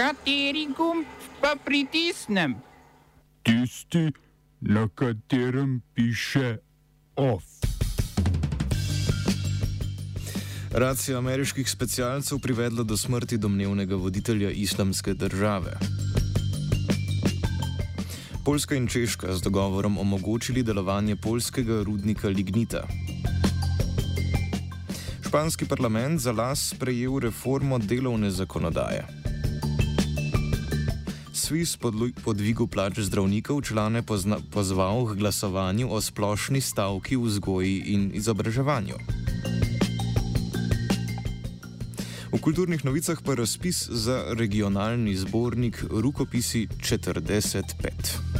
Kateri gumb pa pritisnem? Tisti, na katerem piše OF. Racija ameriških specialcev privedla do smrti domnevnega voditelja islamske države. Poljska in Češka z dogovorom omogočili delovanje polskega rudnika Lignita. Španski parlament za las sprejel reformo delovne zakonodaje. Svis po dvigu plač zdravnikov člane pozna, pozval k glasovanju o splošni stavki v vzgoji in izobraževanju. V kulturnih novicah pa razpis za regionalni zbornik Rukopisi 45.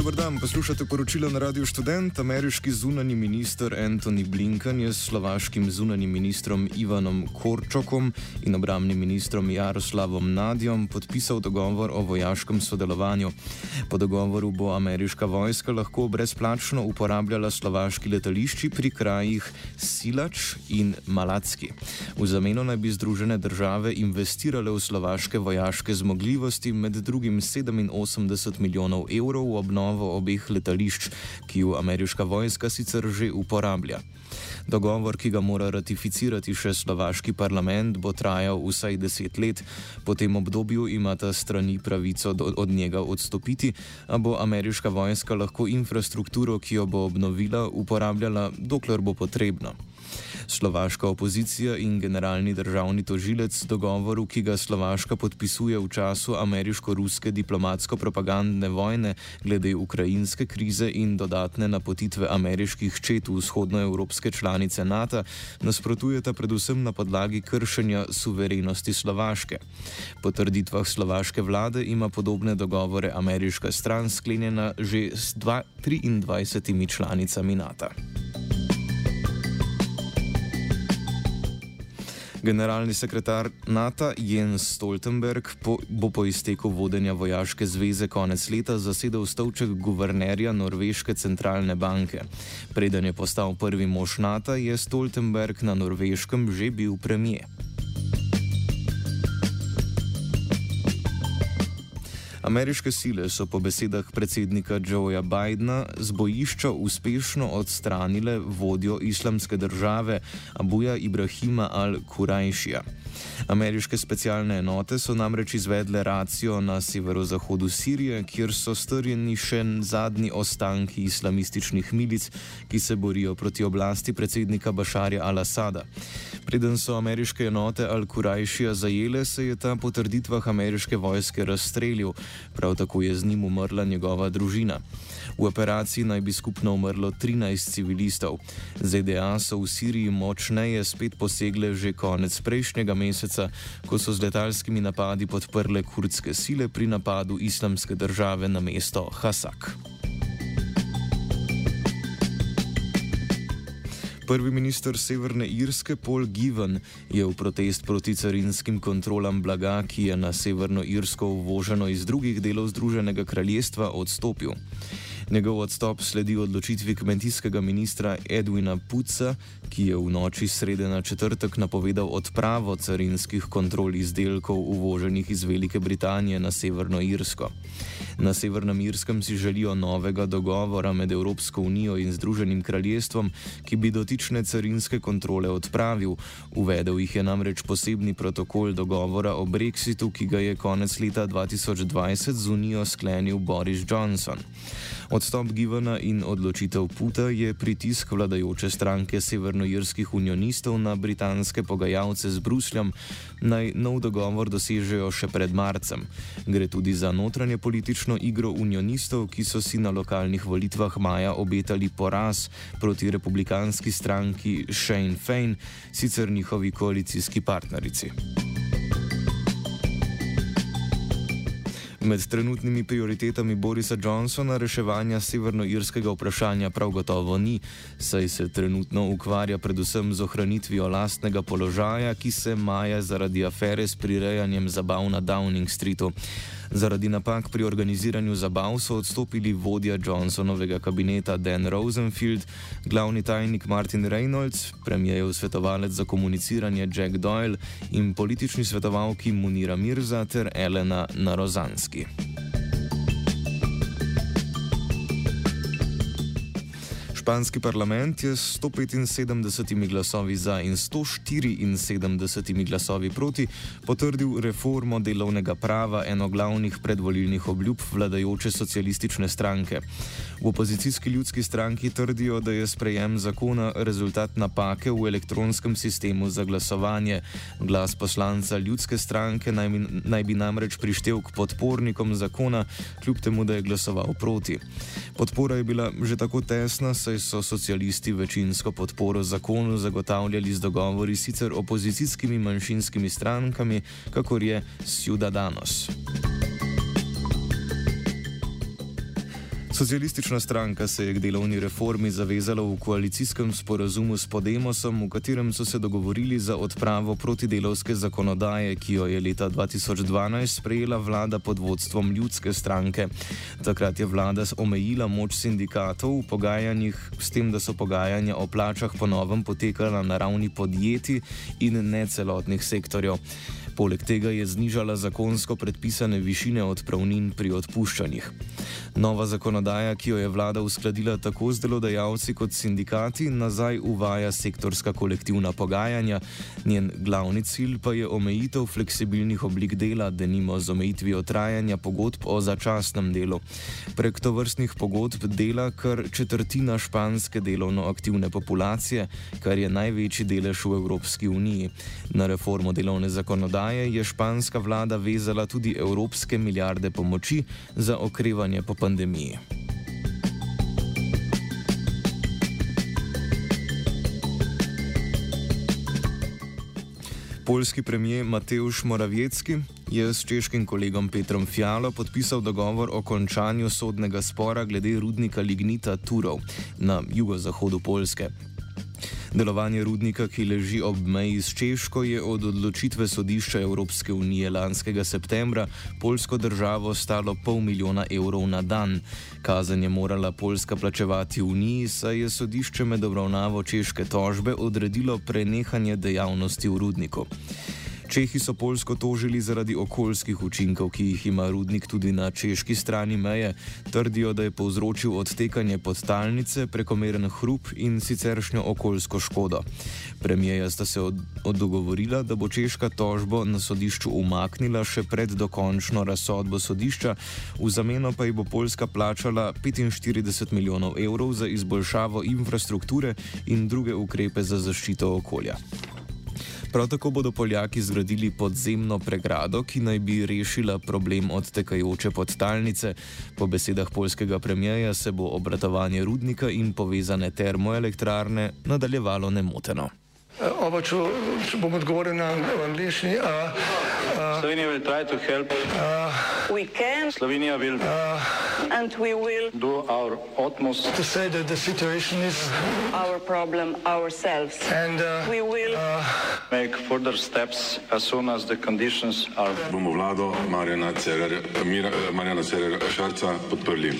Dobar dan, poslušate poročilo na Radio Student. Ameriški zunani minister Anthony Blinken je s slovaškim zunanim ministrom Ivanom Korčokom in obramnim ministrom Jaroslavom Nadjom podpisal dogovor o vojaškem sodelovanju. Po dogovoru bo ameriška vojska lahko brezplačno uporabljala slovaški letališči pri krajih Silač in Malacki. V zameno naj bi Združene države investirale v slovaške vojaške zmogljivosti med drugim 87 milijonov evrov v obnovo obnovo obeh letališč, ki jo ameriška vojska sicer že uporablja. Dogovor, ki ga mora ratificirati še slovaški parlament, bo trajal vsaj deset let. Po tem obdobju imata strani pravico do, od njega odstopiti, a bo ameriška vojska lahko infrastrukturo, ki jo bo obnovila, uporabljala, dokler bo potrebno. Slovaška opozicija in generalni državni tožilec dogovoru, ki ga Slovaška podpisuje v času ameriško-ruske diplomatsko-propagandne vojne glede ukrajinske krize in dodatne napotitve ameriških čet v vzhodnoevropske članice NATO, nasprotujeta predvsem na podlagi kršenja suverenosti Slovaške. Po trditvah slovaške vlade ima podobne dogovore ameriška stran sklenjena že s 23 članicami NATO. Generalni sekretar NATO Jens Stoltenberg po, bo po izteku vodenja vojaške zveze konec leta zasedel stolček guvernerja Norveške centralne banke. Preden je postal prvi mož NATO, je Stoltenberg na Norveškem že bil premijer. Ameriške sile so po besedah predsednika Joeja Bidna z bojišča uspešno odstranile vodjo islamske države Abuja Ibrahima al-Kurajšija. Ameriške specialne enote so namreč izvedle racijo na severozahodu Sirije, kjer so strjeni še zadnji ostanki islamističnih milic, ki se borijo proti oblasti predsednika Bašarja al-Assada. Preden so ameriške enote Al-Kurajšija zajele, se je ta po trditvah ameriške vojske razstrelil, prav tako je z njim umrla njegova družina. V operaciji naj bi skupno umrlo 13 civilistov. ZDA so v Siriji močneje spet posegle že konec prejšnjega meseca, ko so z letalskimi napadi podprle kurdske sile pri napadu islamske države na mesto Hasak. Prvi minister Severne Irske Paul Given je v protest proti carinskim kontrolam blaga, ki je na Severno Irsko uvoženo iz drugih delov Združenega kraljestva, odstopil. Njegov odstop sledi odločitvi kmetijskega ministra Edwina Puca, ki je v noči srede na četrtek napovedal odpravo carinskih kontrol izdelkov uvoženih iz Velike Britanije na Severno Irsko. Na Severnem Irskem si želijo novega dogovora med Evropsko unijo in Združenim kraljestvom, ki bi dotične carinske kontrole odpravil. Uvedel jih je namreč posebni protokol dogovora o Brexitu, ki ga je konec leta 2020 z unijo sklenil Boris Johnson. Odstop Givana in odločitev Puta je pritisk vladajoče stranke severnoirskih unionistov na britanske pogajalce z Brusljem, naj nov dogovor dosežejo še pred marcem. Gre tudi za notranje politično igro unionistov, ki so si na lokalnih volitvah maja obetali poraz proti republikanski stranki Shane Fein, sicer njihovi koalicijski partnerici. Med trenutnimi prioritetami Borisa Johnsona reševanja severnoirskega vprašanja prav gotovo ni, saj se trenutno ukvarja predvsem z ohranitvijo lastnega položaja, ki se maja zaradi afere s prirejanjem zabav na Downing Streetu. Zaradi napak pri organiziranju zabav so odstopili vodja Johnsonovega kabineta Dan Rosenfield, glavni tajnik Martin Reynolds, premijev svetovalec za komuniciranje Jack Doyle in politični svetovalki Munira Mirza ter Elena Narozanski. Španski parlament je s 175 glasovi za in 174 glasovi proti potrdil reformo delovnega prava, eno glavnih predvolilnih obljub vladajoče socialistične stranke. V opozicijski ljudski stranki trdijo, da je sprejem zakona rezultat napake v elektronskem sistemu za glasovanje. Glas poslanca ljudske stranke naj, naj bi namreč prištev k podpornikom zakona, kljub temu, da je glasoval proti. Podpora je bila že tako tesna, saj so socialisti večinsko podporo zakonu zagotavljali z dogovori sicer opozicijskimi manjšinskimi strankami, kakor je Ciudadanos. Socialistična stranka se je k delovni reformi zavezala v koalicijskem sporazumu s Podemosom, v katerem so se dogovorili za odpravo protidelovske zakonodaje, ki jo je leta 2012 sprejela vlada pod vodstvom ljudske stranke. Takrat je vlada omejila moč sindikatov v pogajanjih, s tem, da so pogajanja o plačah ponovem potekala na ravni podjetij in ne celotnih sektorjev. Poleg tega je znižala zakonsko predpisane višine odpravnin pri odpuščanjih. Nova zakonodaja, ki jo je vlada uskladila tako z delodajalci kot sindikati, nazaj uvaja sektorska kolektivna pogajanja, njen glavni cilj pa je omejitev fleksibilnih oblik dela, denimo z omejitvijo trajanja pogodb o začasnem delu. Prek tovrstnih pogodb dela kar četrtina španske delovno aktivne populacije, kar je največji delež v Evropski uniji. Na reformo delovne zakonodaje Kasneje je španska vlada vezala tudi evropske milijarde pomoči za okrevanje po pandemiji. Poljski premijer Mateusz Morawiecki je s češkim kolegom Petrom Fjalo podpisal dogovor o končanju sodnega spora glede rudnika Lignita Turov na jugozahodu Poljske. Delovanje rudnika, ki leži ob meji s Češko, je od odločitve sodišča Evropske unije lanskega septembra polsko državo stalo pol milijona evrov na dan. Kazen je morala Poljska plačevati Uniji, saj je sodišče med obravnavo češke tožbe odredilo prenehanje dejavnosti v rudniku. Čehi so Poljsko tožili zaradi okoljskih učinkov, ki jih ima rudnik tudi na češki strani meje. Trdijo, da je povzročil odtekanje podtalnice, prekomeren hrup in siceršnjo okoljsko škodo. Premijeja sta se odgovorila, da bo češka tožbo na sodišču umaknila še pred dokončno razsodbo sodišča, v zameno pa ji bo Poljska plačala 45 milijonov evrov za izboljšavo infrastrukture in druge ukrepe za zaščito okolja. Prav tako bodo Poljaki zgradili podzemno pregrado, ki naj bi rešila problem odtekajoče podtalnice. Po besedah polskega premijeja se bo obratovanje rudnika in povezane termoelektrarne nadaljevalo nemoteno. Oba, če, če bom odgovoril na angliški. Slovenija bo poskušala pomagati. Slovenija bo naredila svoj utmost, da bo rekla, da je situacija naš problem, sami. In mi bomo naredili nadaljnje korake, as soon as the conditions are. Bomo vlado Marjana Cererera Šarca podprli.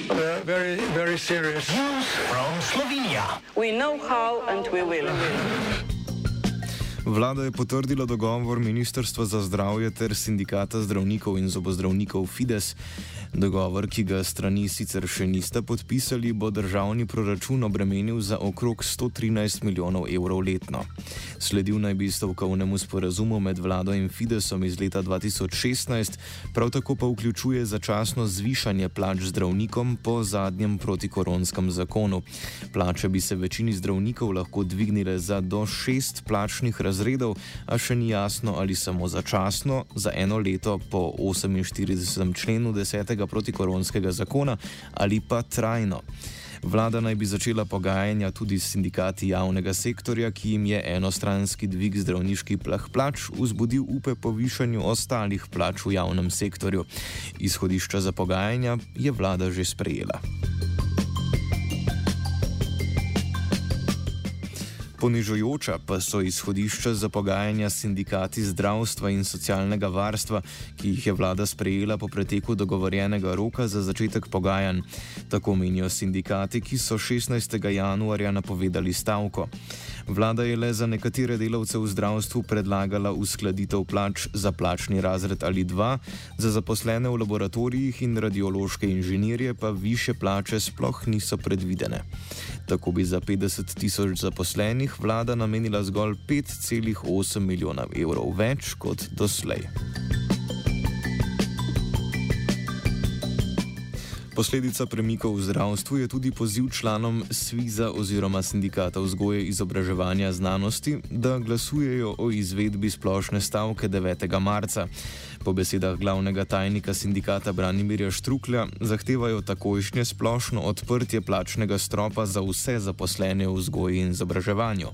Very, very serious. News from Slovenija. We know how and we will. Vlada je potrdila dogovor Ministrstva za zdravje ter sindikata zdravnikov in zobozdravnikov Fides. Dogovor, ki ga strani sicer še nista podpisali, bo državni proračun obremenil za okrog 113 milijonov evrov letno. Sledil naj bi stavkovnemu sporazumu med vlado in Fidesom iz leta 2016, prav tako pa vključuje začasno zvišanje plač zdravnikom po zadnjem protikoronskem zakonu. Plače bi se večini zdravnikov lahko dvignile za do šest plačnih razredov, a še ni jasno ali samo začasno, za eno leto po 48. členu 10 protikoronskega zakona ali pa trajno. Vlada naj bi začela pogajanja tudi s sindikati javnega sektorja, ki jim je enostranski dvig zdravniških plač vzbudil upe po višanju ostalih plač v javnem sektorju. Izhodišča za pogajanja je vlada že sprejela. Ponižujoča pa so izhodišča za pogajanja s sindikati zdravstva in socialnega varstva, ki jih je vlada sprejela po preteku dogovorjenega roka za začetek pogajanj. Tako menijo sindikati, ki so 16. januarja napovedali stavko. Vlada je le za nekatere delavce v zdravstvu predlagala uskladitev plač za plačni razred ali dva, za zaposlene v laboratorijih in radiološke inženirje pa više plače sploh niso predvidene. Tako bi za 50 tisoč zaposlenih vlada namenila zgolj 5,8 milijona evrov več kot doslej. Posledica premikov v zdravstvu je tudi poziv članom SVIZA oziroma Sindikata vzgoje izobraževanja znanosti, da glasujejo o izvedbi splošne stavke 9. marca. Po besedah glavnega tajnika sindikata Branimirja Štruklja zahtevajo takojšnje splošno odprtje plačnega stropa za vse zaposlene v vzgoji in izobraževanju.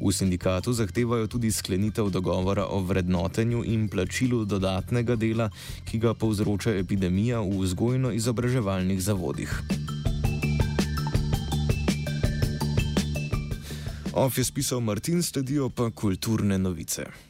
V sindikatu zahtevajo tudi sklenitev dogovora o vrednotenju in plačilu dodatnega dela, ki ga povzroča epidemija v vzgojno-izobraževanju izobraževalnih zavodih. Of je spisal Martin, sledijo pa kulturne novice.